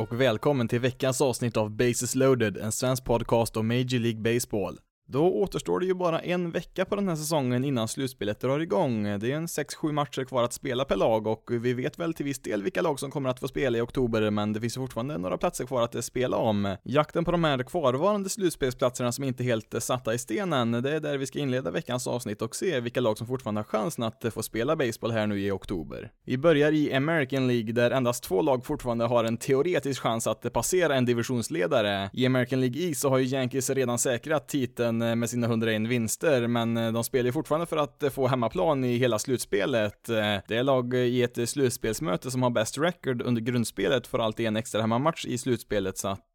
Och välkommen till veckans avsnitt av Bases loaded, en svensk podcast om Major League Baseball. Då återstår det ju bara en vecka på den här säsongen innan slutspelet drar igång. Det är en 6-7 matcher kvar att spela per lag och vi vet väl till viss del vilka lag som kommer att få spela i oktober, men det finns fortfarande några platser kvar att spela om. Jakten på de här kvarvarande slutspelsplatserna som inte är helt satta i stenen, det är där vi ska inleda veckans avsnitt och se vilka lag som fortfarande har chansen att få spela baseball här nu i oktober. Vi börjar i American League där endast två lag fortfarande har en teoretisk chans att passera en divisionsledare. I American League East så har ju Yankees redan säkrat titeln Eh, med sina 101 vinster, men eh, de spelar ju fortfarande för att eh, få hemmaplan i hela slutspelet. Det är lag i ett slutspelsmöte som har bäst record under grundspelet får alltid en extra hemmamatch i slutspelet, så att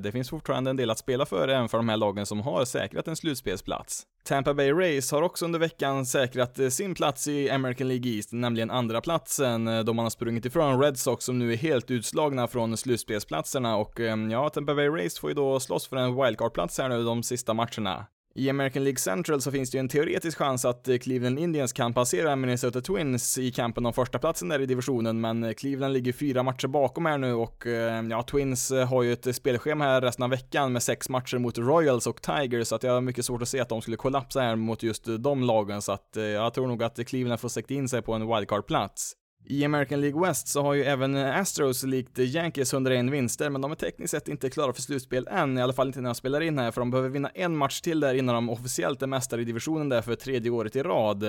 det finns fortfarande en del att spela för även för de här lagen som har säkrat en slutspelsplats. Tampa Bay Rays har också under veckan säkrat sin plats i American League East, nämligen andra platsen då man har sprungit ifrån Red Sox som nu är helt utslagna från slutspelsplatserna och ja, Tampa Bay Rays får ju då slåss för en wildcard-plats här nu de sista matcherna. I American League Central så finns det ju en teoretisk chans att eh, Cleveland Indians kan passera Minnesota Twins i kampen om första platsen där i divisionen, men eh, Cleveland ligger fyra matcher bakom här nu och eh, ja, Twins har ju ett spelschema här resten av veckan med sex matcher mot Royals och Tigers, så att jag har mycket svårt att se att de skulle kollapsa här mot just de lagen, så att jag tror nog att Cleveland får sikta in sig på en wildcard-plats. I American League West så har ju även Astros likt Yankees 101 vinster, men de är tekniskt sett inte klara för slutspel än, i alla fall inte när jag spelar in här, för de behöver vinna en match till där innan de officiellt är mästare i divisionen där för tredje året i rad.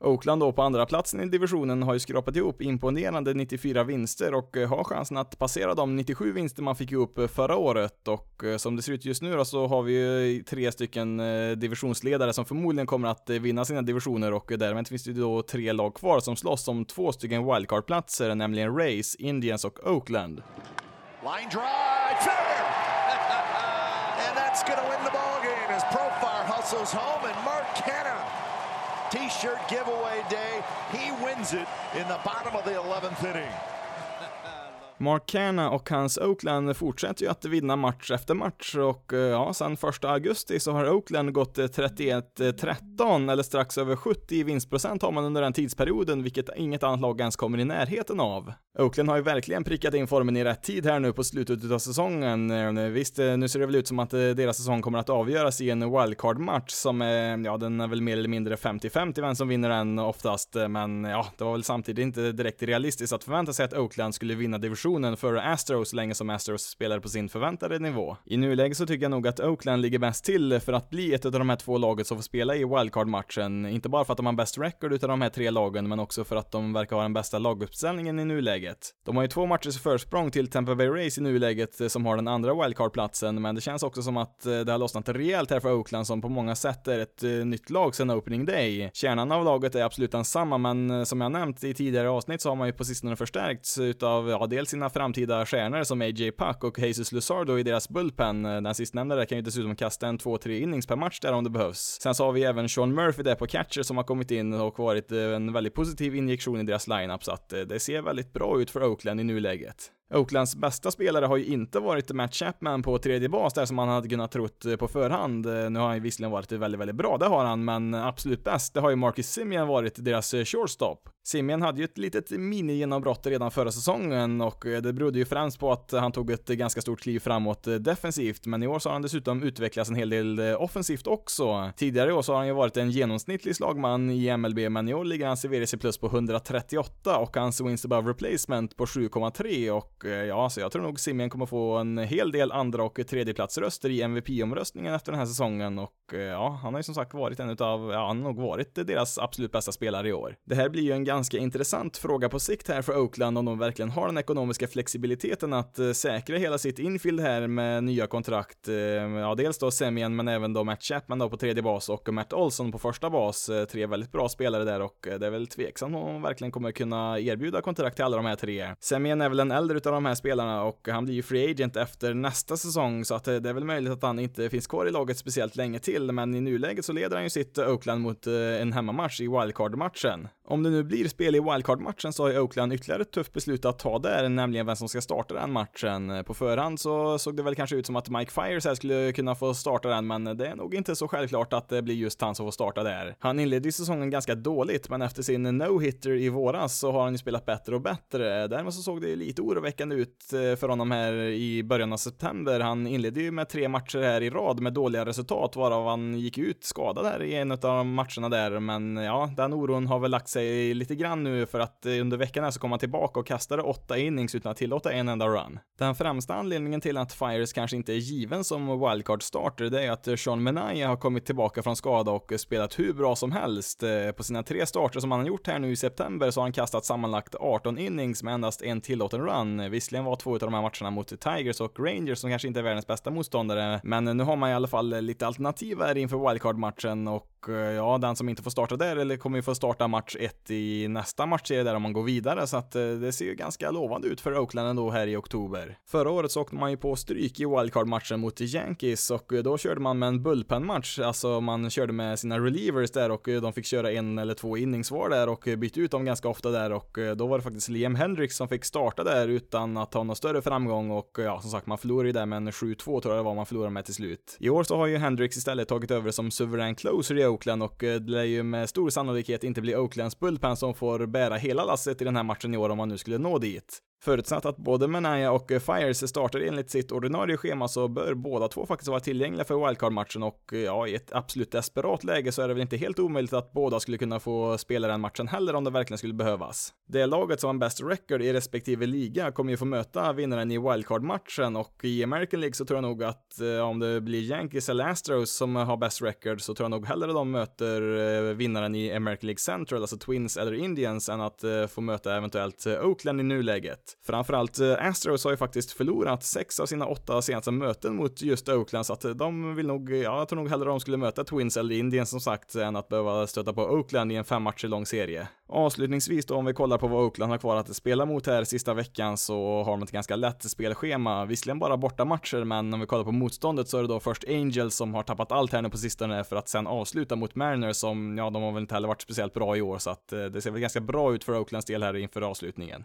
Oakland då på andra platsen i divisionen har ju skrapat ihop imponerande 94 vinster och eh, har chansen att passera de 97 vinster man fick ihop eh, förra året och eh, som det ser ut just nu då så har vi ju tre stycken divisionsledare som förmodligen kommer att vinna sina divisioner och därmed finns det ju då tre lag kvar som slåss om två stycken wildcard-platser, nämligen Rays, Indians och Oakland. Line drive, fair! and that's gonna win the ball game as Profar hustles home and Mark Cannon T-shirt giveaway day. He wins it in the bottom of the 11th inning. Mark Canna och hans Oakland fortsätter ju att vinna match efter match och eh, ja, sen första augusti så har Oakland gått eh, 31-13 eh, eller strax över 70 i vinstprocent har man under den tidsperioden, vilket inget annat lag ens kommer i närheten av. Oakland har ju verkligen prickat in formen i rätt tid här nu på slutet av säsongen. Visst, nu ser det väl ut som att deras säsong kommer att avgöras i en wildcard-match som är, ja, den är väl mer eller mindre 50-50 vem som vinner den oftast, men ja, det var väl samtidigt inte direkt realistiskt att förvänta sig att Oakland skulle vinna division rotationen för Astros så länge som Astros spelar på sin förväntade nivå. I nuläget så tycker jag nog att Oakland ligger bäst till för att bli ett av de här två lagen som får spela i wildcard-matchen. Inte bara för att de har bäst record utav de här tre lagen, men också för att de verkar ha den bästa laguppställningen i nuläget. De har ju två matchers försprång till Tampa Bay Race i nuläget eh, som har den andra wildcard-platsen, men det känns också som att eh, det har lossnat rejält här för Oakland som på många sätt är ett eh, nytt lag sedan opening day. Kärnan av laget är absolut densamma, men som jag nämnt i tidigare avsnitt så har man ju på sistone förstärkts utav, ja, dels sina framtida stjärnor som AJ Puck och Jesus Luzardo i deras bullpen. Eh, den sistnämnda där kan ju dessutom kasta en 2-3 innings per match där om det behövs. Sen så har vi även Sean Murphy där på catcher som har kommit in och varit eh, en väldigt positiv injektion i deras lineup så att eh, det ser väldigt bra ut för Oakland i nuläget. Oaklands bästa spelare har ju inte varit Matt Chapman på tredje bas där som man hade kunnat trott eh, på förhand. Eh, nu har han ju visserligen varit väldigt, väldigt bra, det har han, men absolut bäst, det har ju Marcus Simeon varit deras eh, shortstop. Simeon hade ju ett litet mini-genombrott redan förra säsongen och det berodde ju främst på att han tog ett ganska stort kliv framåt defensivt, men i år så har han dessutom utvecklats en hel del offensivt också. Tidigare i år så har han ju varit en genomsnittlig slagman i MLB, men i år ligger hans i plus på 138 och hans wins above replacement på 7,3 och Eh, ja, så jag tror nog Simeon kommer få en hel del andra och tredjeplatsröster i MVP-omröstningen efter den här säsongen och eh, ja, han har ju som sagt varit en utav, ja, han har nog varit deras absolut bästa spelare i år. Det här blir ju en ganska intressant fråga på sikt här för Oakland om de verkligen har den ekonomiska flexibiliteten att eh, säkra hela sitt infield här med nya kontrakt. Ja, dels då Semien men även då Matt Chapman då på tredje bas och Matt Olson på första bas. Tre väldigt bra spelare där och det är väl tveksamt om de verkligen kommer kunna erbjuda kontrakt till alla de här tre. Semien är väl den äldre av de här spelarna och han blir ju free agent efter nästa säsong så att det är väl möjligt att han inte finns kvar i laget speciellt länge till, men i nuläget så leder han ju sitt Oakland mot eh, en hemmamatch i wildcard-matchen. Om det nu blir spel i wildcard-matchen så har ju Oakland ytterligare ett tufft beslut att ta där, nämligen vem som ska starta den matchen. På förhand så såg det väl kanske ut som att Mike Fires här skulle kunna få starta den, men det är nog inte så självklart att det blir just han som får starta där. Han inledde ju säsongen ganska dåligt, men efter sin no-hitter i våras så har han ju spelat bättre och bättre. Däremot så såg det lite oroväckande ut eh, för honom här i början av september. Han inledde ju med tre matcher här i rad med dåliga resultat, varav han gick ut skadad här i en av matcherna där, men ja, den oron har väl lagt sig lite grann nu för att eh, under veckan här så kom han tillbaka och kastade åtta innings utan att tillåta en enda run. Den främsta anledningen till att Fires kanske inte är given som wildcard starter, det är att Sean Menaya har kommit tillbaka från skada och spelat hur bra som helst. Eh, på sina tre starter som han har gjort här nu i september så har han kastat sammanlagt 18 innings med endast en tillåten run. Eh, visserligen var två av de här matcherna mot Tigers och Rangers som kanske inte är världens bästa motståndare, men nu har man i alla fall eh, lite alternativ här inför wildcard-matchen och eh, ja, den som inte får starta där eller kommer ju få starta match 1 i nästa matchserie där om man går vidare så att det ser ju ganska lovande ut för Oakland ändå här i oktober. Förra året så åkte man ju på stryk i wildcard-matchen mot Yankees och då körde man med en bullpen-match, alltså man körde med sina relievers där och de fick köra en eller två innings var där och bytte ut dem ganska ofta där och då var det faktiskt Liam Hendricks som fick starta där utan att ha någon större framgång och ja, som sagt, man förlorade ju där med en 7-2 tror jag det var man förlorade med till slut. I år så har ju Hendrix istället tagit över som suverän closer i Oakland och eh, det lär ju med stor sannolikhet inte bli Oaklands bullpen som får bära hela lasset i den här matchen i år om man nu skulle nå dit. Förutsatt att både Manaya och Fires startar enligt sitt ordinarie schema så bör båda två faktiskt vara tillgängliga för wildcard-matchen och ja, i ett absolut desperat läge så är det väl inte helt omöjligt att båda skulle kunna få spela den matchen heller om det verkligen skulle behövas. Det laget som har bäst record i respektive liga kommer ju få möta vinnaren i wildcard-matchen och i American League så tror jag nog att eh, om det blir Yankees eller Astros som har bäst record så tror jag nog hellre de möter eh, vinnaren i American League Central, alltså Twins eller Indians, än att eh, få möta eventuellt eh, Oakland i nuläget. Framförallt eh, Astros har ju faktiskt förlorat sex av sina åtta senaste möten mot just Oakland, så att eh, de vill nog, eh, ja, jag tror nog hellre de skulle möta Twins eller Indien som sagt, än att behöva stöta på Oakland i en fem matcher lång serie. Avslutningsvis då, om vi kollar på vad Oakland har kvar att spela mot här sista veckan så har de ett ganska lätt spelschema, visserligen bara bortamatcher men om vi kollar på motståndet så är det då först Angels som har tappat allt här nu på sistone för att sen avsluta mot Mariners som, ja, de har väl inte heller varit speciellt bra i år, så att eh, det ser väl ganska bra ut för Oaklands del här inför avslutningen.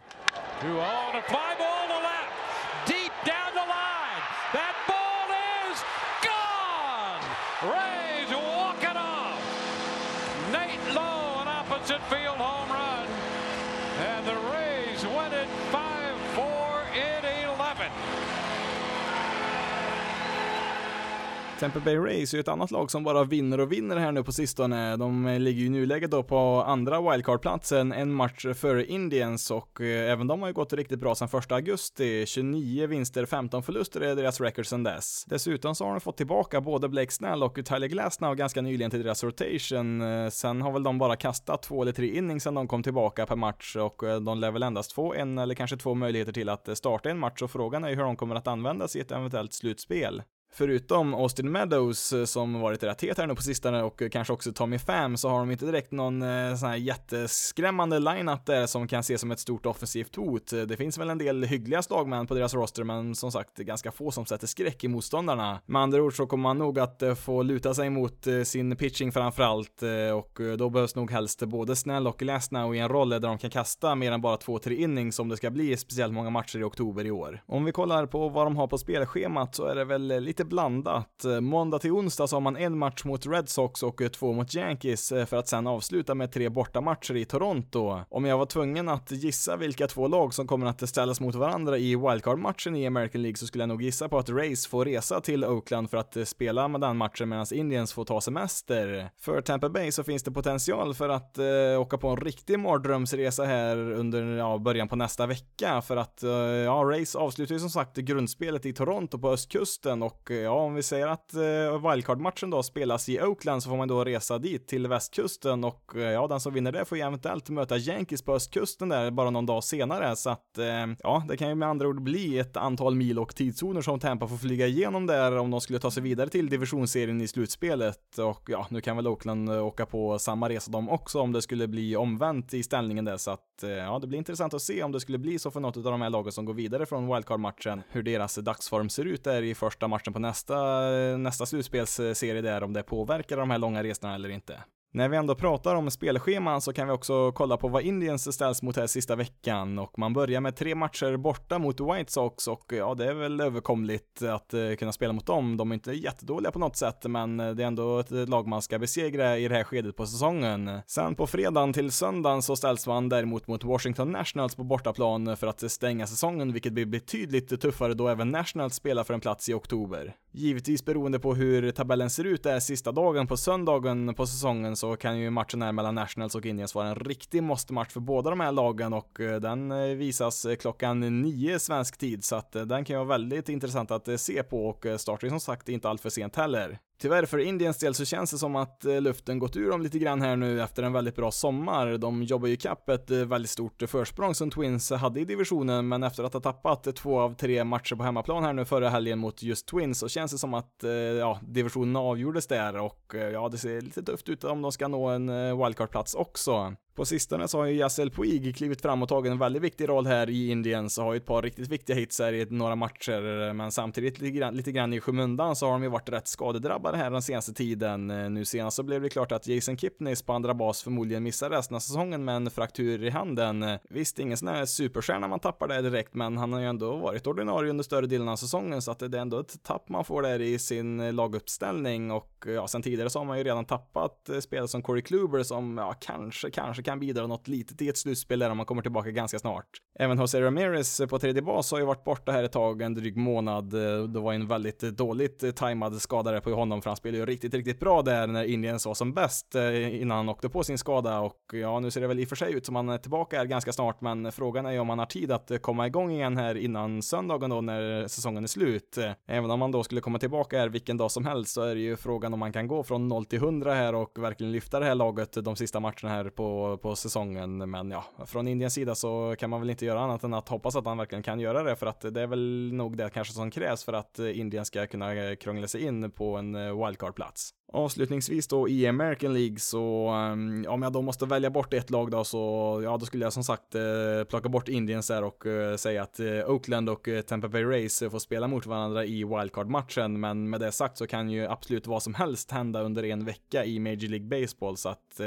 Tampa Bay Rays är ju ett annat lag som bara vinner och vinner här nu på sistone. De eh, ligger ju i nuläget då på andra wildcard-platsen, en match före Indians och eh, även de har ju gått riktigt bra sedan första augusti. 29 vinster, 15 förluster är deras record sedan dess. Dessutom så har de fått tillbaka både Blake Snell och Tyler Glasnow ganska nyligen till deras rotation. Eh, sen har väl de bara kastat två eller tre innings sedan de kom tillbaka per match och de lär väl endast få en eller kanske två möjligheter till att starta en match och frågan är ju hur de kommer att användas i ett eventuellt slutspel. Förutom Austin Meadows eh, som varit rätt het här nu på sistone och eh, kanske också Tommy Pham så har de inte direkt någon eh, sån här jätteskrämmande lineup där som kan ses som ett stort offensivt hot. Det finns väl en del hyggliga slagmän på deras roster men som sagt ganska få som sätter skräck i motståndarna. Med andra ord så kommer man nog att få luta sig mot sin pitching framförallt och då behövs nog helst både Snell och Glasnow i en roll där de kan kasta mer än bara två, tre innings om det ska bli speciellt många matcher i oktober i år. Om vi kollar på vad de har på spelschemat så är det väl lite lite blandat. Måndag till onsdag så har man en match mot Red Sox och två mot Yankees eh, för att sen avsluta med tre bortamatcher i Toronto. Om jag var tvungen att gissa vilka två lag som kommer att ställas mot varandra i wildcard-matchen i American League så skulle jag nog gissa på att Rays får resa till Oakland för att eh, spela med den matchen medan Indians får ta semester. För Tampa Bay så finns det potential för att eh, åka på en riktig mardrömsresa här under ja, början på nästa vecka för att eh, ja, Rays avslutar ju som sagt grundspelet i Toronto på östkusten och Eh, ja, om vi säger att eh, wildcard-matchen då spelas i Oakland så får man då resa dit till västkusten och eh, ja, den som vinner det får ju eventuellt möta Yankees på östkusten där bara någon dag senare, så att eh, ja, det kan ju med andra ord bli ett antal mil och tidszoner som Tampa får flyga igenom där om de skulle ta sig vidare till divisionsserien i slutspelet. Och ja, nu kan väl Oakland åka på samma resa de också om det skulle bli omvänt i ställningen där, så att ja, det blir intressant att se om det skulle bli så för något av de här lagen som går vidare från wildcard-matchen, hur deras dagsform ser ut där i första matchen på nästa, nästa slutspelsserie där, om det påverkar de här långa resorna eller inte. När vi ändå pratar om spelscheman så kan vi också kolla på vad Indiens ställs mot här sista veckan och man börjar med tre matcher borta mot White Sox och ja, det är väl överkomligt att eh, kunna spela mot dem. De är inte jättedåliga på något sätt, men eh, det är ändå ett lag man ska besegra i det här skedet på säsongen. Sen på fredagen till söndagen så ställs man däremot mot Washington Nationals på bortaplan för att stänga säsongen, vilket blir betydligt tuffare då även Nationals spelar för en plats i oktober. Givetvis beroende på hur tabellen ser ut där sista dagen på söndagen på säsongen så kan ju matchen här mellan Nationals och Indians vara en riktig måste-match för båda de här lagen och eh, den eh, visas eh, klockan nio svensk tid så att den kan ju vara väldigt intressant att se på och startar ju som sagt inte allt för sent heller. Tyvärr för Indiens del så känns det som att eh, luften gått ur dem lite grann här nu efter en väldigt bra sommar. De jobbar ju kapp ett eh, väldigt stort försprång som Twins hade i divisionen, men efter att ha tappat två av tre matcher på hemmaplan här nu förra helgen mot just Twins så känns det som att, eh, ja, divisionen avgjordes där och ja, det ser lite tufft ut om de ska nå en wildcard-plats också. På sistone så har ju Yassel Puig klivit fram och tagit en väldigt viktig roll här i Indien, så har ju ett par riktigt viktiga hits här i några matcher, men samtidigt lite grann, lite grann i skymundan så har de ju varit rätt skadedrabbade här den senaste tiden. Nu senast så blev det klart att Jason Kipnis på andra bas förmodligen missar resten av säsongen med en fraktur i handen. Visst, ingen sån här superstjärna man tappar där direkt, men han har ju ändå varit ordinarie under större delen av säsongen, så att det är ändå ett tapp man får där i sin laguppställning och ja, sen tidigare så har man ju redan tappat spelare som Corey Kluber som, ja, kanske, kanske kan bidra något litet i ett slutspel där om man kommer tillbaka ganska snart. Även Jose Ramirez eh, på tredje bas har ju varit borta här ett tag, en dryg månad. Eh, det var en väldigt eh, dåligt tajmad skada där på honom, för han spelade ju riktigt, riktigt bra där när Indians var som bäst innan han åkte på sin skada och ja, nu ser det väl i och för sig ut som han är tillbaka här ganska snart, men frågan är ju om han har tid att komma igång igen här innan söndagen då när säsongen är slut. Även om han då skulle komma tillbaka här vilken dag som helst så är det ju frågan om man kan gå från 0 till 100 här och verkligen lyfta det här laget de sista matcherna här på, på säsongen. Men ja, från Indiens sida så kan man väl inte göra annat än att hoppas att han verkligen kan göra det för att det är väl nog det kanske som krävs för att Indien ska kunna krångla sig in på en eh, wildcard-plats. Avslutningsvis då i American League så, ehm, om jag då måste välja bort ett lag då så, ja då skulle jag som sagt eh, plocka bort Indians där och eh, säga att eh, Oakland och Tampa Bay Rays får spela mot varandra i wildcard-matchen, men med det sagt så kan ju absolut vad som helst hända under en vecka i Major League Baseball, så att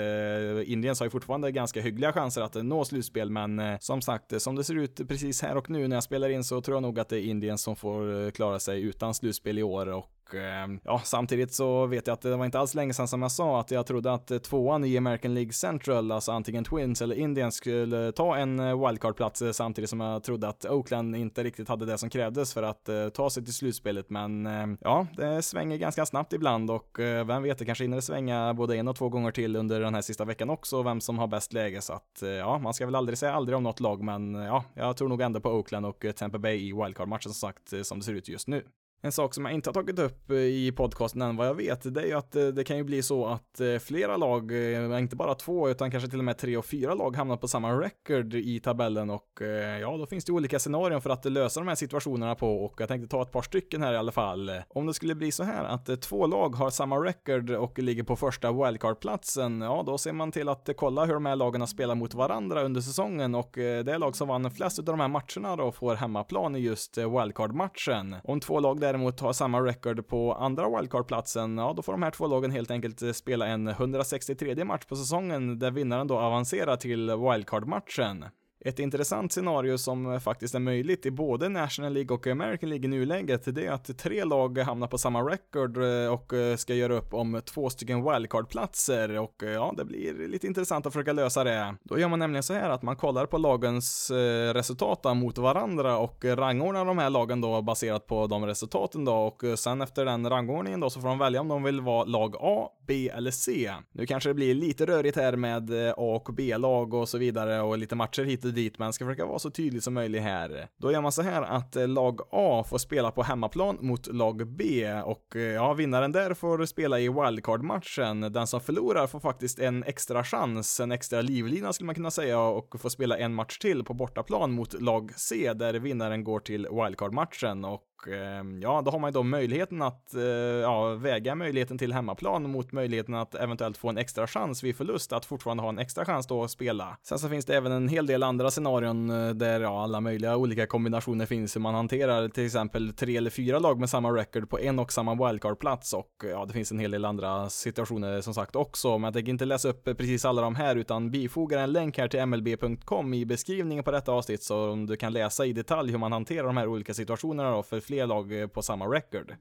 Indians har ju fortfarande ganska hyggliga chanser att nå slutspel, men som sagt, som det ser ut precis här och nu när jag spelar in så tror jag nog att det är Indians som får klara sig utan slutspel i år. Och Ehm, ja, samtidigt så vet jag att det var inte alls länge sedan som jag sa att jag trodde att tvåan i American League Central, alltså antingen Twins eller Indians, skulle ta en eh, wildcard-plats eh, samtidigt som jag trodde att Oakland inte riktigt hade det som krävdes för att eh, ta sig till slutspelet. Men ehm, ja, det svänger ganska snabbt ibland och vem vet, det kanske hinner svänga både en och två gånger till under den här sista veckan också, vem som har bäst läge. Så att ja, man ska väl aldrig säga aldrig om något lag, men ja, jag tror nog ändå på Oakland och Tampa Bay i wildcard-matchen som sagt, som det ser ut just nu. En sak som jag inte har tagit upp eh, i podcasten än vad jag vet, det är ju att eh, det kan ju bli så att eh, flera lag, inte bara två, utan kanske till och med tre och fyra lag hamnar på samma record i tabellen och ja, då finns det olika scenarion för att lösa de här situationerna på och jag tänkte ta ett par stycken här i alla fall. Om det skulle bli så här att två lag har samma record och ligger på första wildcard-platsen, ja, då ser man till att kolla hur de här lagen har spelat mot varandra under säsongen och det lag som vann flest av de här matcherna då får hemmaplan i just wildcard-matchen. Om två lag där däremot har samma record på andra wildcard-platsen, ja då får de här två lagen helt enkelt eh, spela en 163 match på säsongen där vinnaren då avancerar till wildcard-matchen. Ett intressant scenario som faktiskt är möjligt i både National League och American League i nuläget, det är att tre lag hamnar på samma record eh, och eh, ska göra upp om två stycken wildcard-platser och eh, ja, det blir lite intressant att försöka lösa det. Då gör man nämligen så här att man kollar på lagens resultat mot varandra och rangordnar de här lagen då baserat på de resultaten då och sen efter den rangordningen då så får de välja om de vill vara lag A, B eller C. Nu kanske det blir lite rörigt här med A och B-lag och så vidare och lite matcher hit inte dit, men ska försöka vara så tydlig som möjligt här. Då gör man så här att eh, lag A får spela på hemmaplan mot lag B och eh, ja, vinnaren där får spela i wildcard-matchen. Den som förlorar får faktiskt en extra chans, en extra livlina skulle man kunna säga och får spela en match till på bortaplan mot lag C där vinnaren går till wildcard-matchen och Ehm, ja, då har man ju då möjligheten att eh, ja, väga möjligheten till hemmaplan mot möjligheten att eventuellt få en extra chans vid förlust att fortfarande ha en extra chans då att spela. Sen så finns det även en hel del andra scenarion eh, där ja, alla möjliga olika kombinationer finns hur man hanterar till exempel tre eller fyra lag med samma record på en och samma wildcard-plats och ja, det finns en hel del andra situationer som sagt också, men jag tänker inte läsa upp precis alla de här utan bifogar en länk här till mlb.com i beskrivningen på detta avsnitt så om du kan läsa i detalj hur man hanterar de här olika situationerna då för fler lag eh, på samma record.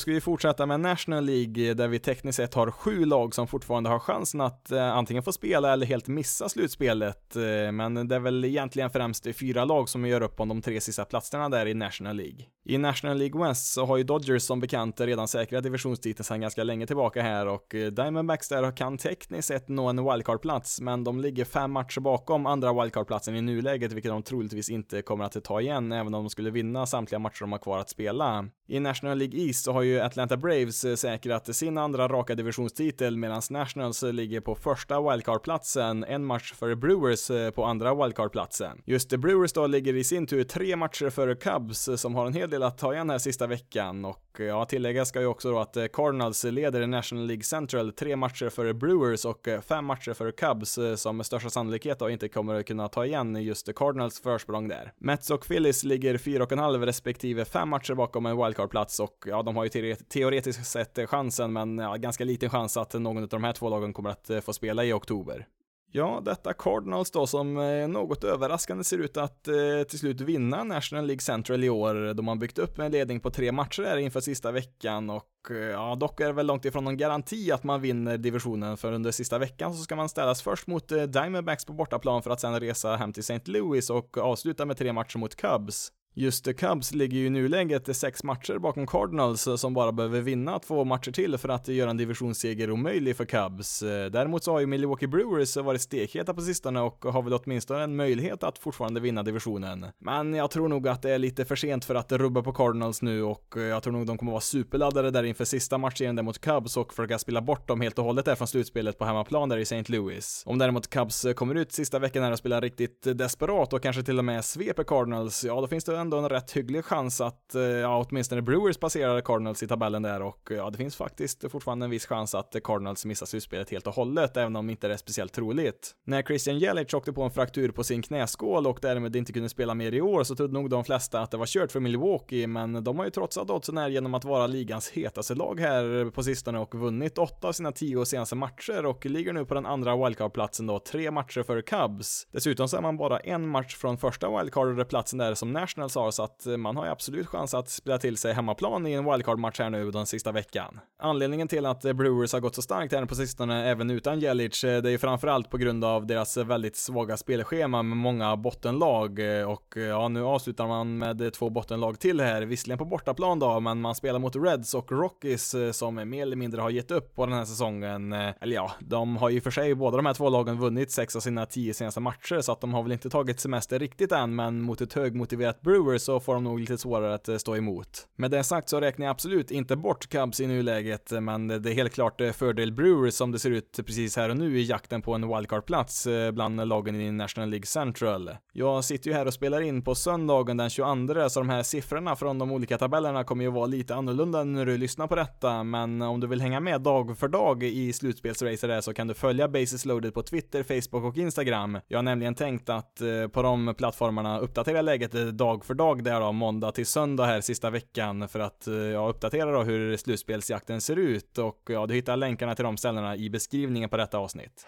Ska vi fortsätta med National League eh, där vi tekniskt sett har sju lag som fortfarande har chansen att eh, antingen få spela eller helt missa slutspelet. Eh, men det är väl egentligen främst fyra lag som gör upp om de tre sista platserna där i National League. I National League West så har ju Dodgers som bekant redan säkrat divisionstiteln sedan ganska länge tillbaka här och eh, Diamondbacks där kan tekniskt sett nå en wildcard-plats men de ligger fem matcher bakom andra wildcard-platsen i nuläget vilket de troligtvis inte kommer att ta igen även om de skulle vinna samtliga matcher de har kvar att spela. I National League East så har ju Atlanta Braves eh, säkrat sin andra raka divisionstitel medan Nationals eh, ligger på första wildcardplatsen, en match före Brewers eh, på andra wildcardplatsen. Just Brewers då ligger i sin tur tre matcher före Cubs som har en hel del att ta igen här sista veckan och ja, tilläggas ska ju också då att Cardinals leder National League Central tre matcher före Brewers och fem matcher före Cubs som med största sannolikhet då inte kommer att kunna ta igen just Cardinals försprång där. Mets och Phillies ligger fyra och en halv respektive fem matcher bakom en wildcard wildcard-plats och ja, de har ju teoretiskt sett eh, chansen, men ja, ganska liten chans att någon av de här två lagen kommer att eh, få spela i oktober. Ja, detta Cardinals då som eh, något överraskande ser ut att eh, till slut vinna National League Central i år. då man byggt upp en ledning på tre matcher här inför sista veckan och ja, dock är det väl långt ifrån någon garanti att man vinner divisionen för under sista veckan så ska man ställas först mot Diamondbacks på bortaplan för att sedan resa hem till St. Louis och avsluta med tre matcher mot Cubs. Just The Cubs ligger ju i nuläget sex matcher bakom Cardinals eh, som bara behöver vinna två matcher till för att göra en divisionsseger omöjlig för Cubs. Eh, däremot så har ju Milwaukee Brewers varit stekheta på sistone och har väl åtminstone en möjlighet att fortfarande vinna divisionen. Men jag tror nog att det är lite för sent för att rubba på Cardinals nu och eh, jag tror nog de kommer vara superladdade där inför sista matchen där mot Cubs och försöka spela bort dem helt och hållet där från slutspelet på hemmaplan där i St. Louis. Om däremot Cubs kommer ut sista veckan här och spelar riktigt desperat och kanske till och med sveper Cardinals, ja då finns det en ändå en rätt hygglig chans att, eh, ja, åtminstone Brewers passerar Cardinals i tabellen där och eh, ja, det finns faktiskt fortfarande en viss chans att eh, Cardinals missar slutspelet helt och hållet, även om inte det är speciellt troligt. När Christian Jelic åkte på en fraktur på sin knäskål och därmed inte kunde spela mer i år så trodde nog de flesta att det var kört för Milwaukee, men de har ju trotsat oddsen här genom att vara ligans hetaste lag här på sistone och vunnit åtta av sina tio senaste matcher och ligger nu på den andra wildcard-platsen då, tre matcher för Cubs. Dessutom så är man bara en match från första wildcard-platsen där som Nationals har, så att eh, man har ju absolut chans att spela till sig hemmaplan i en wildcard-match här nu den sista veckan. Anledningen till att eh, Brewers har gått så starkt här på sistone, även utan Jelic, eh, det är ju framförallt på grund av deras väldigt svaga spelschema med många bottenlag och ja, nu avslutar man med två bottenlag till här, visserligen på bortaplan då, men man spelar mot Reds och Rockies som mer eller mindre har gett upp på den här säsongen. Eller ja, de har ju för sig båda de här två lagen vunnit sex av sina tio senaste matcher, så att de har väl inte tagit semester riktigt än, men mot ett högmotiverat Brewers så får de nog lite svårare att eh, stå emot. Med det sagt så räknar jag absolut inte bort Cubs i nuläget, eh, men det är helt klart eh, fördel Brewers som det ser ut precis här och nu i jakten på en wildcard-plats bland lagen i National League Central. Jag sitter ju här och spelar in på söndagen den 22, så de här siffrorna från de olika tabellerna kommer ju vara lite annorlunda när du lyssnar på detta, men om du vill hänga med dag för dag i slutspelsracet så kan du följa Basis Loaded på Twitter, Facebook och Instagram. Jag har nämligen tänkt att på de plattformarna uppdatera läget dag för för dag där då, måndag till söndag här sista veckan för att eh, ja, uppdatera då hur slutspelsjakten ser ut och ja, du hittar länkarna till de ställena i beskrivningen på detta avsnitt.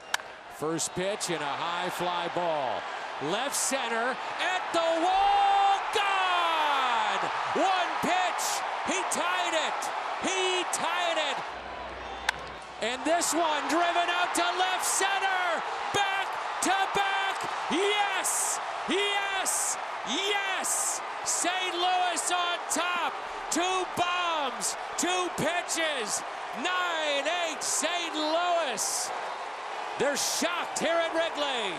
First pitch in a high fly ball. Left center at the wall. God! One pitch. He tied it. He tied it. And this one driven out to left center. Back to back. Yes! Yes! Yes! St. Louis on top. Two bombs, two pitches. 9 8 St. Louis. They're shocked here at Wrigley.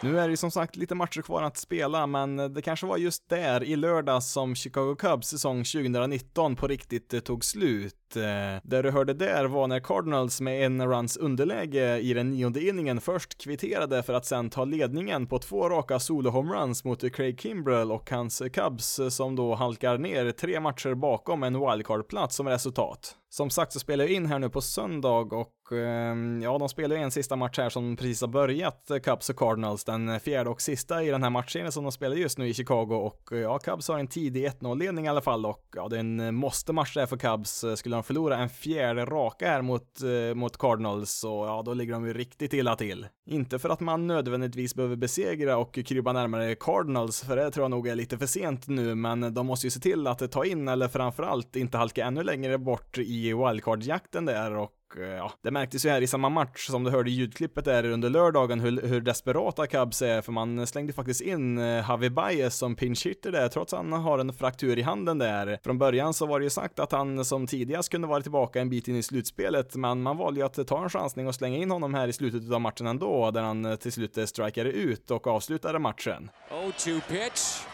Nu är det ju som sagt lite matcher kvar att spela, men det kanske var just där i lördags som Chicago Cubs säsong 2019 på riktigt tog slut. Eh, det du hörde där var när Cardinals med en runs underläge i den nionde inningen först kvitterade för att sen ta ledningen på två raka solo-homeruns mot Craig Kimbrell och hans Cubs som då halkar ner tre matcher bakom en wildcard-plats som resultat. Som sagt så spelar jag in här nu på söndag och eh, ja, de spelar ju en sista match här som precis har börjat, Cubs och Cardinals, den fjärde och sista i den här matchserien som de spelar just nu i Chicago och ja, Cubs har en tidig 1-0-ledning i alla fall och ja, det är en måste-match där för Cubs. Skulle de förlora en fjärde raka här mot, eh, mot Cardinals och ja, då ligger de ju riktigt illa till. Inte för att man nödvändigtvis behöver besegra och krypa närmare Cardinals, för det tror jag nog är lite för sent nu, men de måste ju se till att ta in, eller framförallt inte halka ännu längre bort i wildcard-jakten där och Eh, ja, det märktes ju här i samma match som du hörde i ljudklippet där under lördagen hur, hur desperata Cubs är, för man slängde faktiskt in eh, Javi Baez som pinch hitter där, trots att han har en fraktur i handen där. Från början så var det ju sagt att han som tidigast kunde vara tillbaka en bit in i slutspelet, men man valde ju att ta en chansning och slänga in honom här i slutet av matchen ändå, där han eh, till slut strikade ut och avslutade matchen. 0-2 pitch.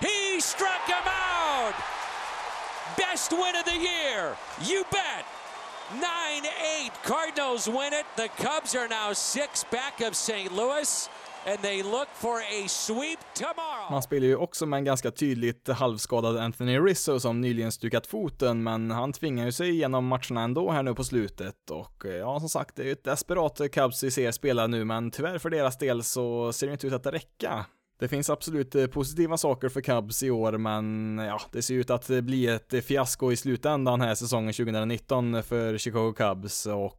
He struck him out! Best win of the year! You bet! 9-8. Cardinals win it. The Cubs are now six back of St. Louis. And they look for a sweep tomorrow. Man spelar ju också med en ganska tydligt halvskadad Anthony Rizzo som nyligen stukat foten, men han tvingar ju sig igenom matcherna ändå här nu på slutet och eh, ja, som sagt, det är ju ett desperat Cubs vi ser spela nu, men tyvärr för deras del så ser det inte ut att räcka. Det finns absolut eh, positiva saker för Cubs i år, men eh, ja, det ser ut att eh, bli ett fiasko i slutändan här säsongen 2019 för Chicago Cubs och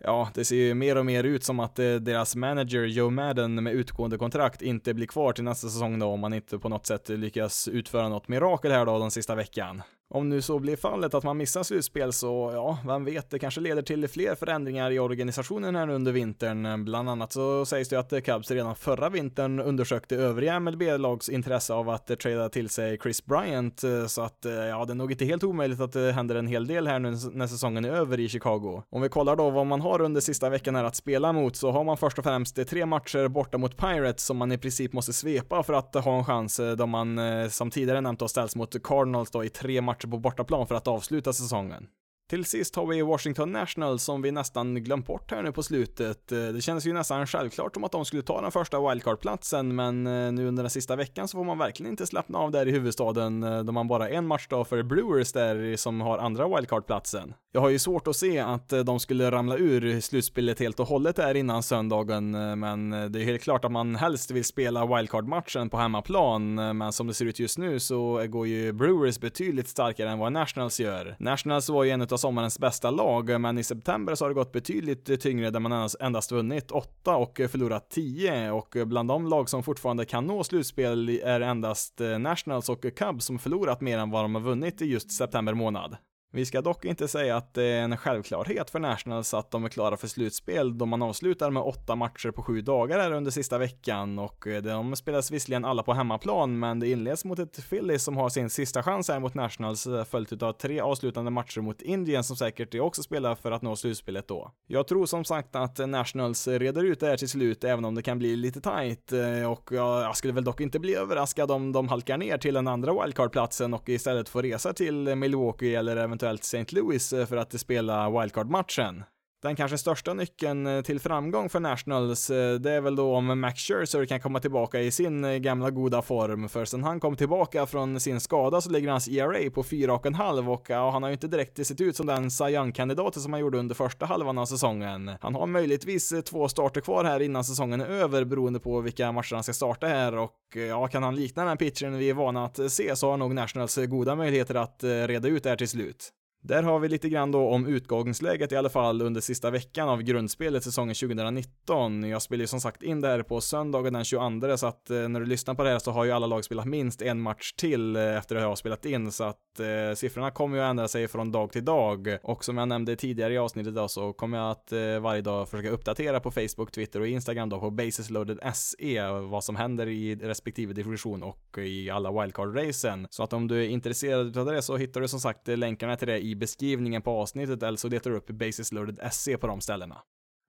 ja, det ser ju mer och mer ut som att deras manager Joe Madden med utgående kontrakt inte blir kvar till nästa säsong då om man inte på något sätt lyckas utföra något mirakel här då den sista veckan. Om nu så blir fallet att man missar slutspel så, ja, vem vet, det kanske leder till fler förändringar i organisationen här under vintern. Bland annat så sägs det att Cubs redan förra vintern undersökte övriga MLB-lags intresse av att trada till sig Chris Bryant, eh, så att eh, ja, det är nog inte helt omöjligt att det händer en hel del här nu när säsongen är över i Chicago. Om vi kollar då vad man har under sista veckan här att spela mot så har man först och främst tre matcher borta mot Pirates som man i princip måste svepa för att ha en chans eh, då man som tidigare nämnt då ställs mot Cardinals då i tre matcher matcher på bortaplan för att avsluta säsongen. Till sist har vi Washington Nationals som vi nästan glömt bort här nu på slutet. Eh, det känns ju nästan självklart om att de skulle ta den första wildcard-platsen, men eh, nu under den sista veckan så får man verkligen inte slappna av där i huvudstaden, eh, då man bara en match då för Brewers där som har andra wildcard-platsen. Jag har ju svårt att se att de skulle ramla ur slutspelet helt och hållet där innan söndagen, men det är helt klart att man helst vill spela wildcard-matchen på hemmaplan, men som det ser ut just nu så går ju Brewers betydligt starkare än vad Nationals gör. Nationals var ju en av av sommarens bästa lag, men i september så har det gått betydligt tyngre där man endast vunnit 8 och förlorat 10 och bland de lag som fortfarande kan nå slutspel är endast eh, Nationals och Cubs som förlorat mer än vad de har vunnit i just september månad. Vi ska dock inte säga att det är en självklarhet för Nationals att de är klara för slutspel då man avslutar med åtta matcher på sju dagar här under sista veckan och eh, de spelas visserligen alla på hemmaplan men det inleds mot ett Philly som har sin sista chans här mot Nationals eh, följt av tre avslutande matcher mot Indien som säkert också spelar för att nå slutspelet då. Jag tror som sagt att Nationals reder ut det här till slut även om det kan bli lite tight eh, och jag skulle väl dock inte bli överraskad om de halkar ner till den andra wildcard-platsen och istället får resa till Milwaukee eller även eventuellt St. Louis eh, för att spela wildcard-matchen. Den kanske största nyckeln eh, till framgång för Nationals, eh, det är väl då om Max Scherzer kan komma tillbaka i sin eh, gamla goda form, för sen han kom tillbaka från sin skada så ligger hans ERA på 4,5 och ja, han har ju inte direkt sett ut som den Cy Young-kandidaten som han gjorde under första halvan av säsongen. Han har möjligtvis två starter kvar här innan säsongen är över beroende på vilka matcher han ska starta här och ja, kan han likna den här pitchen vi är vana att se så har nog Nationals goda möjligheter att reda ut det här till slut. Där har vi lite grann då om utgångsläget i alla fall under sista veckan av grundspelet säsongen 2019. Jag spelar ju som sagt in det här på söndagen den 22 så att eh, när du lyssnar på det här så har ju alla lag spelat minst en match till eh, efter att jag har spelat in så att eh, siffrorna kommer ju att ändra sig från dag till dag och som jag nämnde tidigare i avsnittet då så kommer jag att eh, varje dag försöka uppdatera på Facebook, Twitter och Instagram då på basisloaded.se vad som händer i respektive division och i alla wildcard-racen. Så att om du är intresserad av det så hittar du som sagt eh, länkarna till det i beskrivningen på avsnittet eller så letar du upp basisloaded.se på de ställena.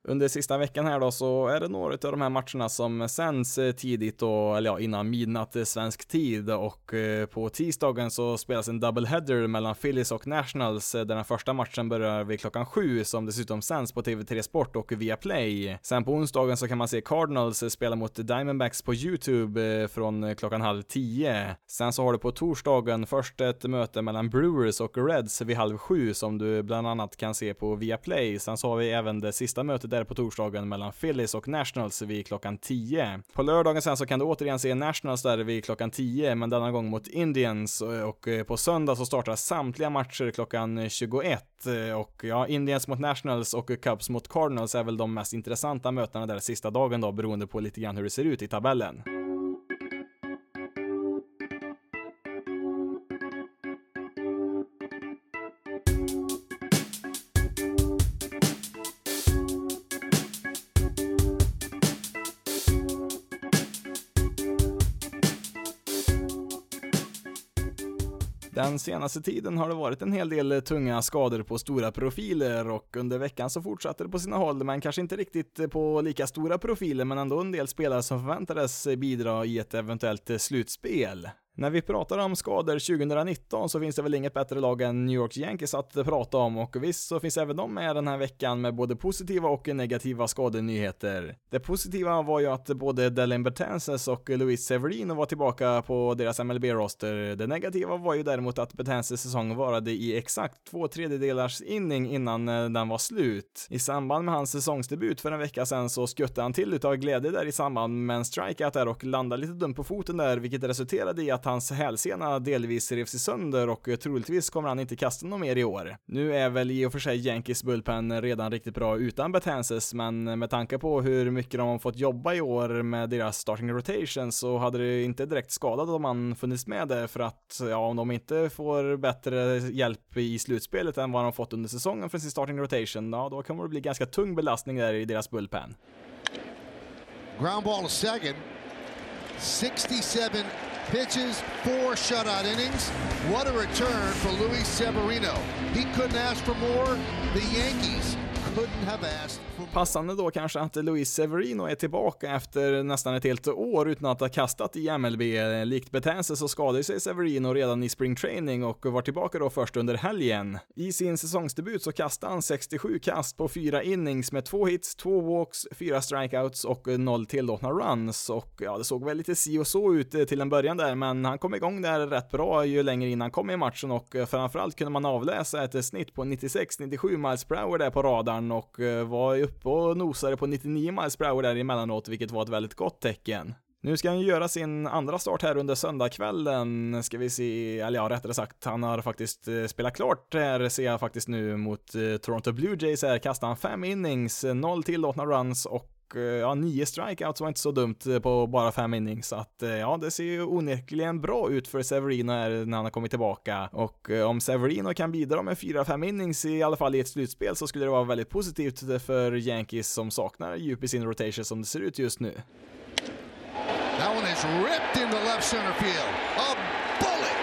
Under sista veckan här då så är det några av de här matcherna som sänds eh, tidigt och, eller ja, innan midnatt eh, svensk tid och eh, på tisdagen så spelas en doubleheader mellan Phillies och Nationals där den första matchen börjar vid klockan sju som dessutom sänds på TV3 Sport och via Play. Sen på onsdagen så kan man se Cardinals spela mot Diamondbacks på YouTube från klockan halv tio. Sen så har du på torsdagen först ett möte mellan Brewers och Reds vid halv sju som du bland annat kan se på via Play. Sen så har vi även det sista mötet där på torsdagen mellan Phillies och Nationals vid klockan 10. På lördagen sen så kan du återigen se Nationals där vid klockan 10, men denna gång mot Indians och eh, på söndag så startar samtliga matcher klockan 21 och ja, Indians mot Nationals och Cubs mot Cardinals är väl de mest intressanta mötena där sista dagen då beroende på lite grann hur det ser ut i tabellen. Den senaste tiden har det varit en hel del tunga skador på stora profiler och under veckan så fortsatte det på sina håll, men kanske inte riktigt på lika stora profiler, men ändå en del spelare som förväntades bidra i ett eventuellt slutspel. När vi pratar om skador 2019 så finns det väl inget bättre lag än New York Yankees att prata om och visst så finns även de med den här veckan med både positiva och negativa skadenyheter. Det positiva var ju att både Delin Betances och Luis Severino var tillbaka på deras MLB-roster. Det negativa var ju däremot att Betances säsong varade i exakt två tredjedelars inning innan eh, den var slut. I samband med hans säsongsdebut för en vecka sedan så skuttade han till utav glädje där i samband med en strikeout där och landade lite dumt på foten där, vilket resulterade i att hans hälsena delvis revs sönder och eh, troligtvis kommer han inte kasta något mer i år. Nu är väl i och för sig Yankees bullpen redan riktigt bra utan Betances, men med tanke på hur mycket de har fått jobba i år med deras starting rotation så hade det inte direkt skadat om han funnits med där för att, ja, om de inte får bättre hjälp i slutspelet än vad de fått under säsongen från sin starting rotation, ja, då kommer det bli ganska tung belastning där i deras bullpen. Ground ball to second. 67 pitches, four shutout innings. What a return for Luis Severino. He couldn't ask for more. The Yankees couldn't have asked Passande då kanske att Luis Severino är tillbaka efter nästan ett helt år utan att ha kastat i MLB. Likt Betances så skadade sig Severino redan i spring training och var tillbaka då först under helgen. I sin säsongsdebut så kastade han 67 kast på fyra innings med två hits, två walks, fyra strikeouts och noll tillåtna runs och ja, det såg väl lite si och så ut eh, till en början där, men han kom igång där rätt bra ju längre in han kom i matchen och eh, framförallt kunde man avläsa ett snitt på 96-97 miles per hour där på radarn och eh, var uppe och nosade på 99 miles per hour där emellanåt, vilket var ett väldigt gott tecken. Nu ska han göra sin andra start här under söndagskvällen, ska vi se, eller ja, rättare sagt, han har faktiskt eh, spelat klart här, ser jag faktiskt nu, mot eh, Toronto Blue Jays här, kastar han fem innings, noll tillåtna runs och Eh, ja, nio strikeouts var inte så dumt eh, på bara fem innings, så att eh, ja, det ser ju onekligen bra ut för Severino här när han har kommit tillbaka. Och om Severino kan bidra med fyra, fem innings i alla fall i ett slutspel så skulle det vara väldigt positivt för Yankees som saknar djup i sin rotation som det ser ut just nu. That one is ripped into left center field. A bullet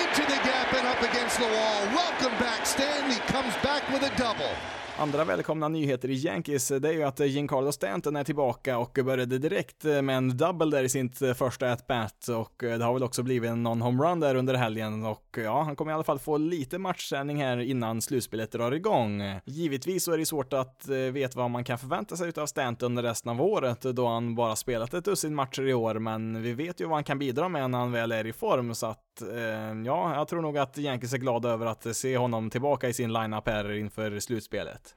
into the gap and up against the wall. Welcome back, Stanley comes back with a double. Andra välkomna nyheter i Yankees, det är ju att Giancarlo Stanton är tillbaka och började direkt med en double där i sitt första at-bat. Och det har väl också blivit en non-homerun där under helgen. Och ja, han kommer i alla fall få lite matchträning här innan slutspelet drar igång. Givetvis så är det svårt att eh, veta vad man kan förvänta sig av Stanton resten av året då han bara spelat ett dussin matcher i år, men vi vet ju vad han kan bidra med när han väl är i form så att eh, ja, jag tror nog att Yankees är glada över att se honom tillbaka i sin lineup här inför slutspelet.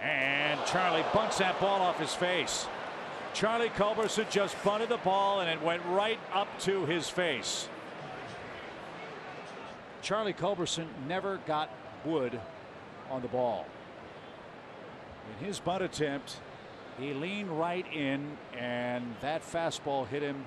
And Charlie bunts that ball off his face. Charlie Culberson just bunted the ball and it went right up to his face. Charlie Culberson never got Wood on the ball. In his bunt attempt, he leaned right in, and that fastball hit him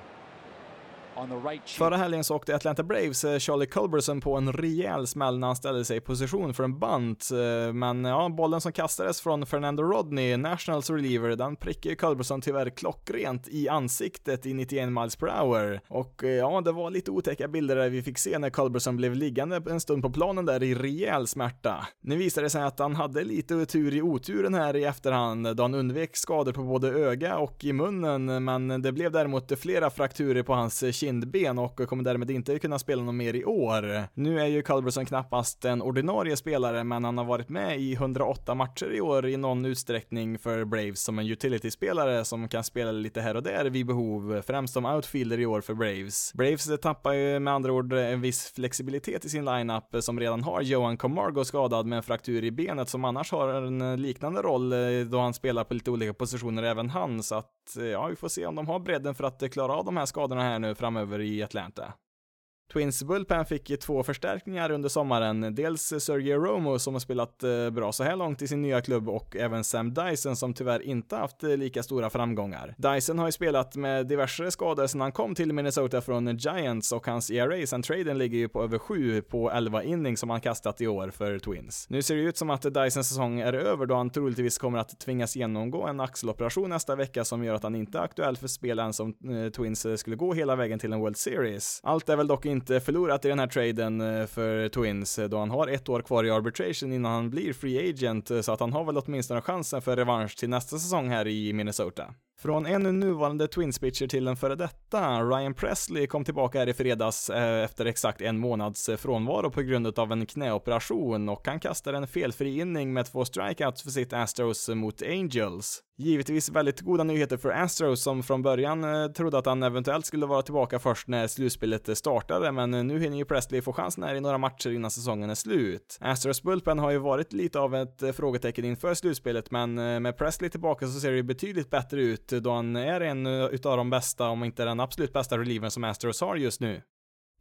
Förra helgen så åkte Atlanta Braves eh, Charlie Culberson på en rejäl smäll när han ställde sig i position för en bunt, eh, men ja, bollen som kastades från Fernando Rodney, Nationals reliever, den prickade Culberson tyvärr klockrent i ansiktet i 91 miles per hour. Och eh, ja, det var lite otäcka bilder där vi fick se när Culberson blev liggande en stund på planen där i rejäl smärta. Nu visade det sig att han hade lite tur i oturen här i efterhand, då han undvek skador på både öga och i munnen, men det blev däremot flera frakturer på hans kindben och kommer därmed inte kunna spela något mer i år. Nu är ju Culberson knappast en ordinarie spelare, men han har varit med i 108 matcher i år i någon utsträckning för Braves som en utility-spelare som kan spela lite här och där vid behov, främst som outfielder i år för Braves. Braves tappar ju med andra ord en viss flexibilitet i sin lineup som redan har Johan Camargo skadad med en fraktur i benet som annars har en liknande roll eh, då han spelar på lite olika positioner även han, så att Eh, ja, vi får se om de har bredden för att klara av de här skadorna här nu framöver i Atlanta. Twins Bullpen fick två förstärkningar under sommaren. Dels Sergio Romo som har spelat eh, bra så här långt i sin nya klubb och även Sam Dyson som tyvärr inte haft eh, lika stora framgångar. Dyson har ju spelat med diverse skador sedan han kom till Minnesota från Giants och hans ERA sen traden ligger ju på över 7 på 11 innings som han kastat i år för Twins. Nu ser det ut som att Dysons säsong är över då han troligtvis kommer att tvingas genomgå en axeloperation nästa vecka som gör att han inte är aktuell för spel än som eh, Twins skulle gå hela vägen till en World Series. Allt är väl dock inte inte eh, förlorat i den här traden eh, för Twins eh, då han har ett år kvar i arbitration innan han blir free agent så att han har väl åtminstone chansen för revansch till nästa säsong här i Minnesota. Från en nuvarande Twins-pitcher till en före detta, Ryan Presley kom tillbaka här i fredags efter exakt en månads frånvaro på grund av en knäoperation och han kastade en felfri inning med två strikeouts för sitt Astros mot Angels. Givetvis väldigt goda nyheter för Astros som från början eh, trodde att han eventuellt skulle vara tillbaka först när slutspelet startade, men eh, nu hinner ju Presley få chansen här i några matcher innan säsongen är slut. Astros Bullpen har ju varit lite av ett eh, frågetecken inför slutspelet, men med Presley tillbaka så ser det ju betydligt bättre ut då han är en utav de bästa, om inte den absolut bästa relievern som Astros har just nu.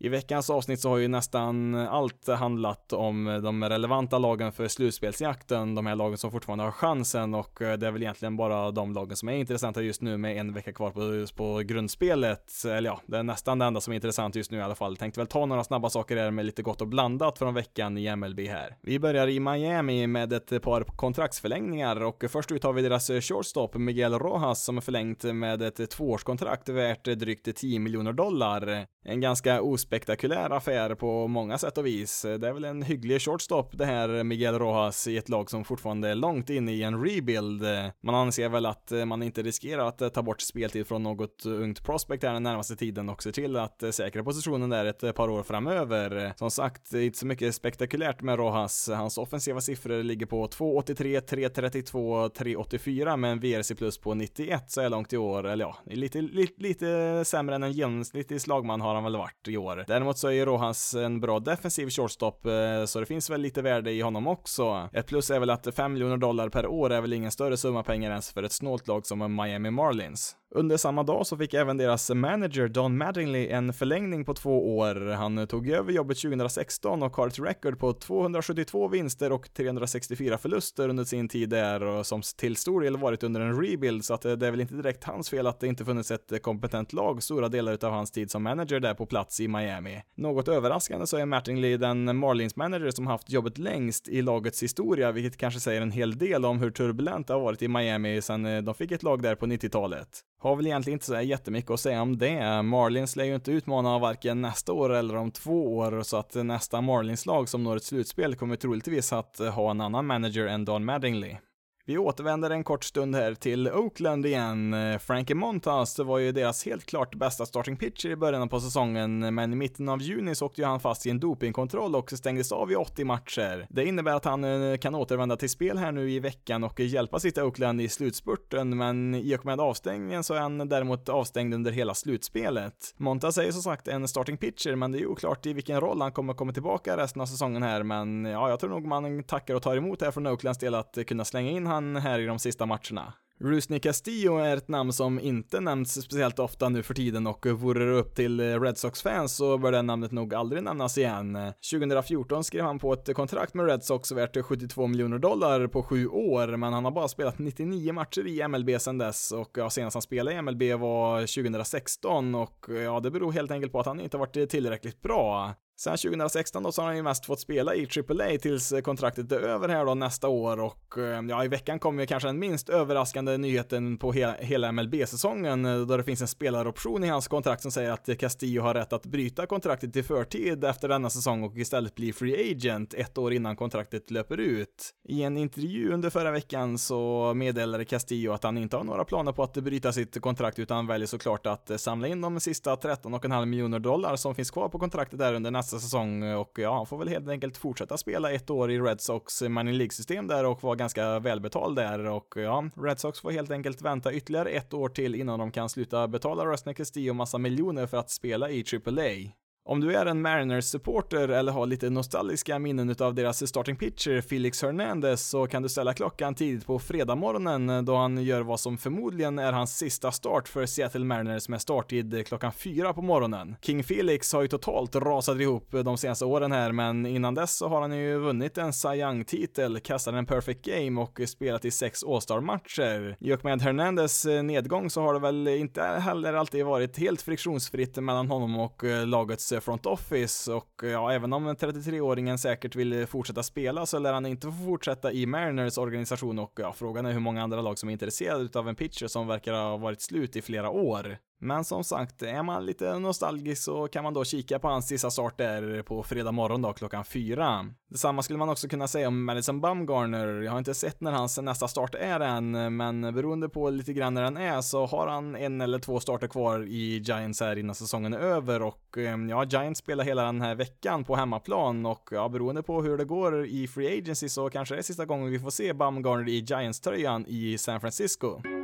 I veckans avsnitt så har ju nästan allt handlat om de relevanta lagen för slutspelsjakten, de här lagen som fortfarande har chansen och eh, det är väl egentligen bara de lagen som är intressanta just nu med en vecka kvar på, på grundspelet. Eller ja, det är nästan det enda som är intressant just nu i alla fall. Tänkte väl ta några snabba saker här med lite gott och blandat från veckan i MLB här. Vi börjar i Miami med ett par kontraktsförlängningar och först ut har vi deras shortstop Miguel Rojas som är förlängt med ett tvåårskontrakt värt drygt 10 miljoner dollar. En ganska os spektakulär affär på många sätt och vis. Det är väl en hygglig shortstop det här Miguel Rojas i ett lag som fortfarande är långt inne i en rebuild. Man anser väl att man inte riskerar att ta bort speltid från något ungt prospect här den närmaste tiden och ser till att säkra positionen där ett par år framöver. Som sagt, inte så mycket spektakulärt med Rojas. Hans offensiva siffror ligger på 2,83, 3,32, 3,84 med en VRC plus på 91 så är långt i år. Eller ja, lite, lite, lite sämre än en genomsnittlig slagman har han väl varit i år. Däremot så är ju Rojas en bra defensiv shortstop, eh, så det finns väl lite värde i honom också. Ett plus är väl att 5 miljoner dollar per år är väl ingen större summa pengar ens för ett snålt lag som Miami Marlins. Under samma dag så fick även deras manager Don Mattingly en förlängning på två år. Han tog över jobbet 2016 och har ett record på 272 vinster och 364 förluster under sin tid där och som till stor del varit under en rebuild så att eh, det är väl inte direkt hans fel att det inte funnits ett eh, kompetent lag stora delar av hans tid som manager där på plats i Miami. Något överraskande så är Mattingly den Marlins manager som haft jobbet längst i lagets historia, vilket kanske säger en hel del om hur turbulent det har varit i Miami sedan eh, de fick ett lag där på 90-talet. Har väl egentligen inte så jättemycket att säga om det. Marlins lär ju inte utmana varken nästa år eller om två år, så att nästa Marlins-lag som når ett slutspel kommer troligtvis att ha en annan manager än Don Mattingly. Vi återvänder en kort stund här till Oakland igen. Frankie Montas var ju deras helt klart bästa starting pitcher i början på säsongen, men i mitten av juni så åkte ju han fast i en dopingkontroll och stängdes av i 80 matcher. Det innebär att han eh, kan återvända till spel här nu i veckan och hjälpa sitt Oakland i slutspurten, men i och med avstängningen så är han däremot avstängd under hela slutspelet. Montas är ju som sagt en starting pitcher, men det är oklart i vilken roll han kommer komma tillbaka resten av säsongen här, men ja, jag tror nog man tackar och tar emot här från Oaklands del att eh, kunna slänga in han här i de sista matcherna. Rusney Castillo är ett namn som inte nämns speciellt ofta nu för tiden och vore det upp till Red Sox-fans så bör det namnet nog aldrig nämnas igen. 2014 skrev han på ett kontrakt med Red Sox värt 72 miljoner dollar på sju år, men han har bara spelat 99 matcher i MLB sedan dess och ja, senast han spelade i MLB var 2016 och ja, det beror helt enkelt på att han inte varit tillräckligt bra. Sen 2016 då så har han ju mest fått spela i AAA tills eh, kontraktet är över här då nästa år och eh, ja, i veckan kommer kanske den minst överraskande nyheten på he hela MLB-säsongen eh, då det finns en spelaroption i hans kontrakt som säger att Castillo har rätt att bryta kontraktet i förtid efter denna säsong och istället bli free agent ett år innan kontraktet löper ut. I en intervju under förra veckan så meddelade Castillo att han inte har några planer på att bryta sitt kontrakt utan väljer såklart att samla in de sista 13,5 miljoner dollar som finns kvar på kontraktet där under nästa nästa säsong och ja, han får väl helt enkelt fortsätta spela ett år i Red Sox Money League-system där och vara ganska välbetald där och ja, Red Sox får helt enkelt vänta ytterligare ett år till innan de kan sluta betala Rusney Castillo massa miljoner för att spela i AAA. Om du är en Mariners-supporter eller har lite nostalgiska minnen av deras starting pitcher Felix Hernandez så kan du ställa klockan tidigt på fredagmorgonen eh, då han gör vad som förmodligen är hans sista start för Seattle Mariners med starttid eh, klockan fyra på morgonen. King Felix har ju totalt rasat ihop eh, de senaste åren här men innan dess så har han ju vunnit en Cy Young-titel, kastat en perfect game och spelat i sex All-Star-matcher. I och med Hernandez nedgång så har det väl inte heller alltid varit helt friktionsfritt mellan honom och lagets Eh, front office och eh, ja, även om 33-åringen säkert vill eh, fortsätta spela så lär han inte få fortsätta i Mariners organisation och ja, frågan är hur många andra lag som är intresserade av en pitcher som verkar ha varit slut i flera år. Men som sagt, är man lite nostalgisk så kan man då kika på hans sista start där på fredag morgon då klockan fyra. Detsamma skulle man också kunna säga om Madison Bumgarner. Jag har inte sett när hans nästa start är än, men beroende på lite grann när den är så har han en eller två starter kvar i Giants här innan säsongen är över och ehm, ja, Giants spelar hela den här veckan på hemmaplan och ja, beroende på hur det går i Free Agency så kanske det är sista gången vi får se Bumgarner i Giants-tröjan i San Francisco.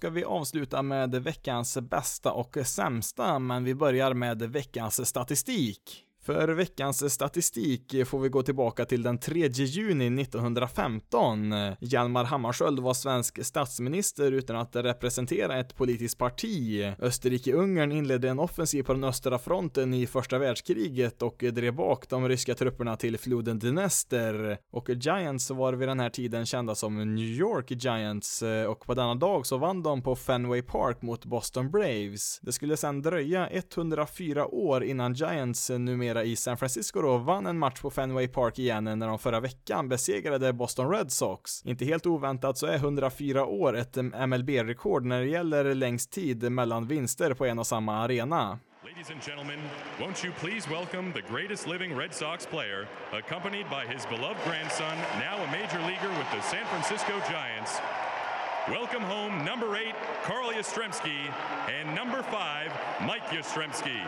Ska vi avsluta med veckans bästa och sämsta, men vi börjar med veckans statistik. För veckans statistik får vi gå tillbaka till den 3 juni 1915. Hjalmar Hammarskjöld var svensk statsminister utan att representera ett politiskt parti. Österrike-Ungern inledde en offensiv på den östra fronten i första världskriget och drev bak de ryska trupperna till floden Dnester. Och Giants var vid den här tiden kända som New York Giants och på denna dag så vann de på Fenway Park mot Boston Braves. Det skulle sedan dröja 104 år innan Giants numera i San Francisco då vann en match på Fenway Park igen när de förra veckan besegrade Boston Red Sox. Inte helt oväntat så är 104 år ett MLB-rekord när det gäller längst tid mellan vinster på en och samma arena. Ladies and gentlemen, won't you please welcome the greatest living Red Sox player, accompanied by his beloved grandson, now a major leaguer with the San Francisco Giants. Welcome home, number eight, Carl Yastrzemski, and number five, Mike Yastrzemski.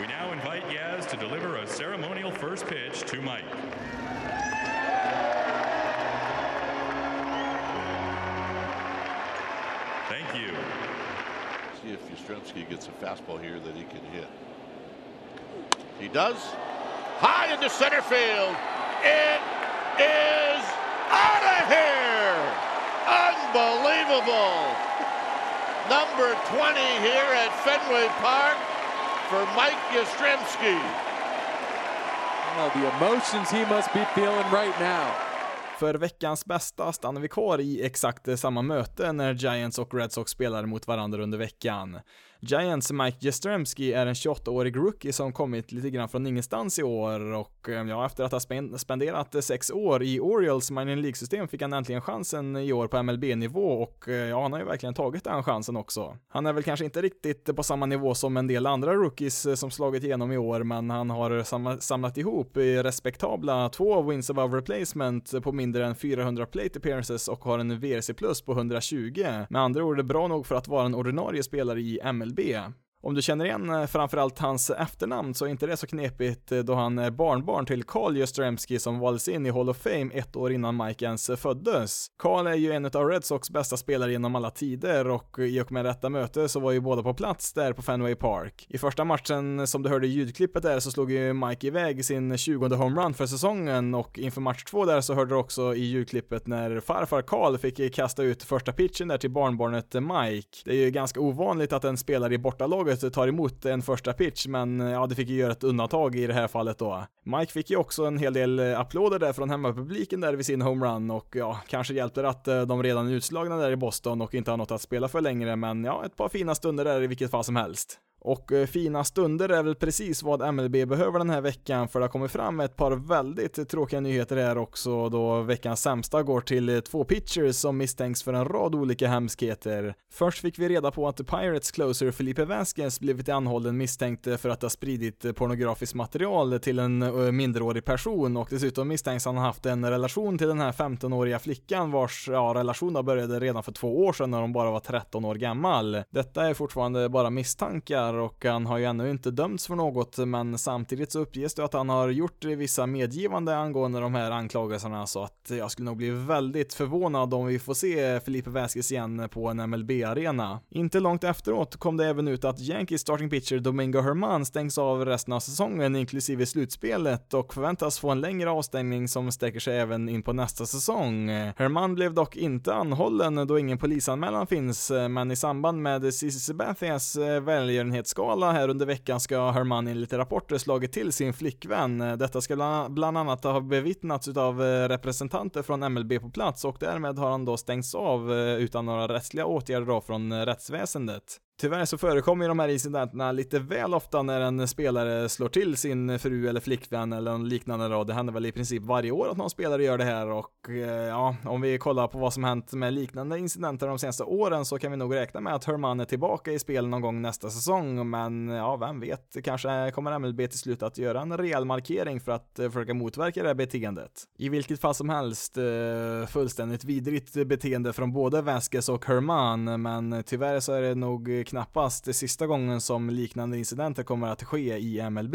We now invite Yaz to deliver a ceremonial first pitch to Mike. Thank you. See if Yastrzemski gets a fastball here that he can hit. He does. High into center field. It is out of here. Unbelievable. Number 20 here at Fenway Park for Mike Yastrzemski. Oh, the emotions he must be feeling right now. För veckans bästa stannar vi kvar i exakt samma möte när Giants och Red Sox spelar mot varandra under veckan. Giants Mike Jastrzemski är en 28-årig rookie som kommit lite grann från ingenstans i år och eh, ja, efter att ha spenderat sex år i Orioles minor League-system fick han äntligen chansen i år på MLB-nivå och eh, ja, han har ju verkligen tagit den chansen också. Han är väl kanske inte riktigt på samma nivå som en del andra rookies eh, som slagit igenom i år, men han har samlat ihop respektabla två wins above replacement på mindre än 400 plate appearances och har en VRC plus på 120. Med andra ord är det bra nog för att vara en ordinarie spelare i MLB MLB. Om du känner igen eh, framförallt hans efternamn så är inte det så knepigt eh, då han är barnbarn till Carl Jastrzemski som valdes in i Hall of Fame ett år innan Mike ens eh, föddes. Carl är ju en av Red Sox bästa spelare genom alla tider och i och med detta möte så var ju båda på plats där på Fenway Park. I första matchen som du hörde i ljudklippet där så slog ju Mike iväg sin 20 homerun för säsongen och inför match två där så hörde du också i ljudklippet när farfar Carl fick kasta ut första pitchen där till barnbarnet Mike. Det är ju ganska ovanligt att en spelare i bortalaget tar emot en första pitch, men ja, det fick ju göra ett undantag i det här fallet då. Mike fick ju också en hel del eh, applåder där från hemmapubliken där vid sin homerun och ja, kanske hjälpte det att eh, de redan är utslagna där i Boston och inte har något att spela för längre, men ja, ett par fina stunder där i vilket fall som helst. Och eh, fina stunder är väl precis vad MLB behöver den här veckan för det har kommit fram ett par väldigt tråkiga nyheter här också då veckans sämsta går till eh, två pitchers som misstänks för en rad olika hemskheter. Först fick vi reda på att Pirates closer Felipe Vasquez blivit anhållen misstänkt eh, för att ha spridit pornografiskt material till en minderårig person och dessutom misstänks han ha haft en relation till den här 15-åriga flickan vars ja, relation började redan för två år sedan när hon bara var 13 år gammal. Detta är fortfarande bara misstankar där och han har ju ännu inte dömts för något men samtidigt så uppges det att han har gjort vissa medgivande angående de här anklagelserna så att jag skulle nog bli väldigt förvånad om vi får se Felipe Vasquez igen på en MLB-arena. Inte långt efteråt kom det även ut att Yankees starting pitcher Domingo Herman stängs av resten av säsongen inklusive slutspelet och förväntas få en längre avstängning som sträcker sig även in på nästa säsong. Herman blev dock inte anhållen då ingen polisanmälan finns men i samband med Cici Sabathias välgörenhet nyhetsskala här under veckan ska Herman enligt rapporter slagit till sin flickvän. Detta ska bland annat ha bevittnats av eh, representanter från MLB på plats och därmed har han då stängts av eh, utan några rättsliga åtgärder då från eh, rättsväsendet. Tyvärr så förekommer ju de här incidenterna lite väl ofta när en spelare slår till sin fru eller flickvän eller något liknande då. Det händer väl i princip varje år att någon spelare gör det här och eh, ja, om vi kollar på vad som hänt med liknande incidenter de senaste åren så kan vi nog räkna med att Herman är tillbaka i spel någon gång nästa säsong, men ja, vem vet, kanske kommer MLB till slut att göra en rejäl markering för att eh, försöka motverka det här beteendet. I vilket fall som helst, eh, fullständigt vidrigt beteende från både Vasquez och Herman, men tyvärr så är det nog knappast det sista gången som liknande incidenter kommer att ske i MLB.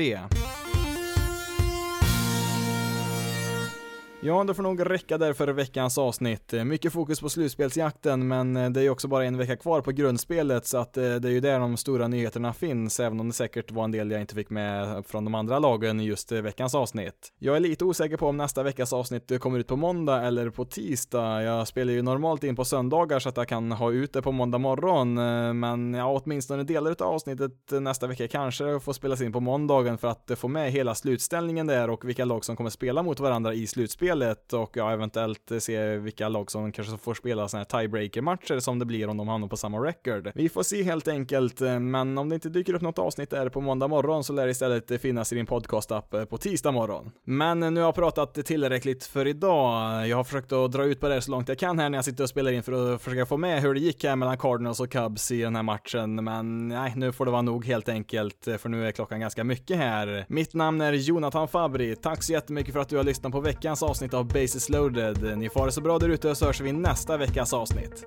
Ja, det får nog räcka där för veckans avsnitt. Mycket fokus på slutspelsjakten, men eh, det är ju också bara en vecka kvar på grundspelet, så att eh, det är ju där de stora nyheterna finns, även om det säkert var en del jag inte fick med från de andra lagen i just eh, veckans avsnitt. Jag är lite osäker på om nästa veckas avsnitt kommer ut på måndag eller på tisdag. Jag spelar ju normalt in på söndagar så att jag kan ha ut det på måndag morgon, men ja, åtminstone delar av avsnittet nästa vecka kanske får spelas in på måndagen för att få med hela slutställningen där och vilka lag som kommer spela mot varandra i slutspelet spelet och ja, eventuellt se vilka lag som kanske får spela sådana här tiebreaker-matcher som det blir om de hamnar på samma record. Vi får se helt enkelt, eh, men om det inte dyker upp något avsnitt där på måndag morgon så lär det istället finnas i din podcast-app eh, på tisdag morgon. Men eh, nu har jag pratat tillräckligt för idag. Jag har försökt att dra ut på det så långt jag kan här när jag sitter och spelar in för att försöka få med hur det gick här mellan Cardinals och Cubs i den här matchen, men nej, nu får det vara nog helt enkelt, för nu är klockan ganska mycket här. Mitt namn är Jonathan Fabri. Tack så jättemycket för att du har lyssnat på veckans avsnitt avsnitt av Basis loaded. Ni får det så bra där ute så hörs vi nästa veckas avsnitt.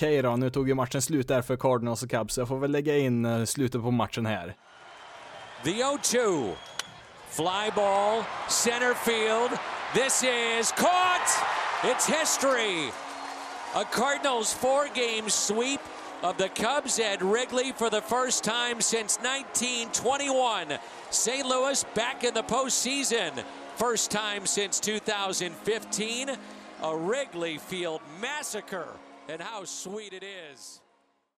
Okej då, nu tog ju matchen slut där för Cardinals och Cubs, jag får väl lägga in eh, slutet på matchen här. The 0-2. Fly ball, center field. This is caught! It's history! A Cardinals four-game sweep of the Cubs at Wrigley for the first time since 1921. St. Louis back in the postseason. First time since 2015. A Wrigley Field massacre and how sweet it is.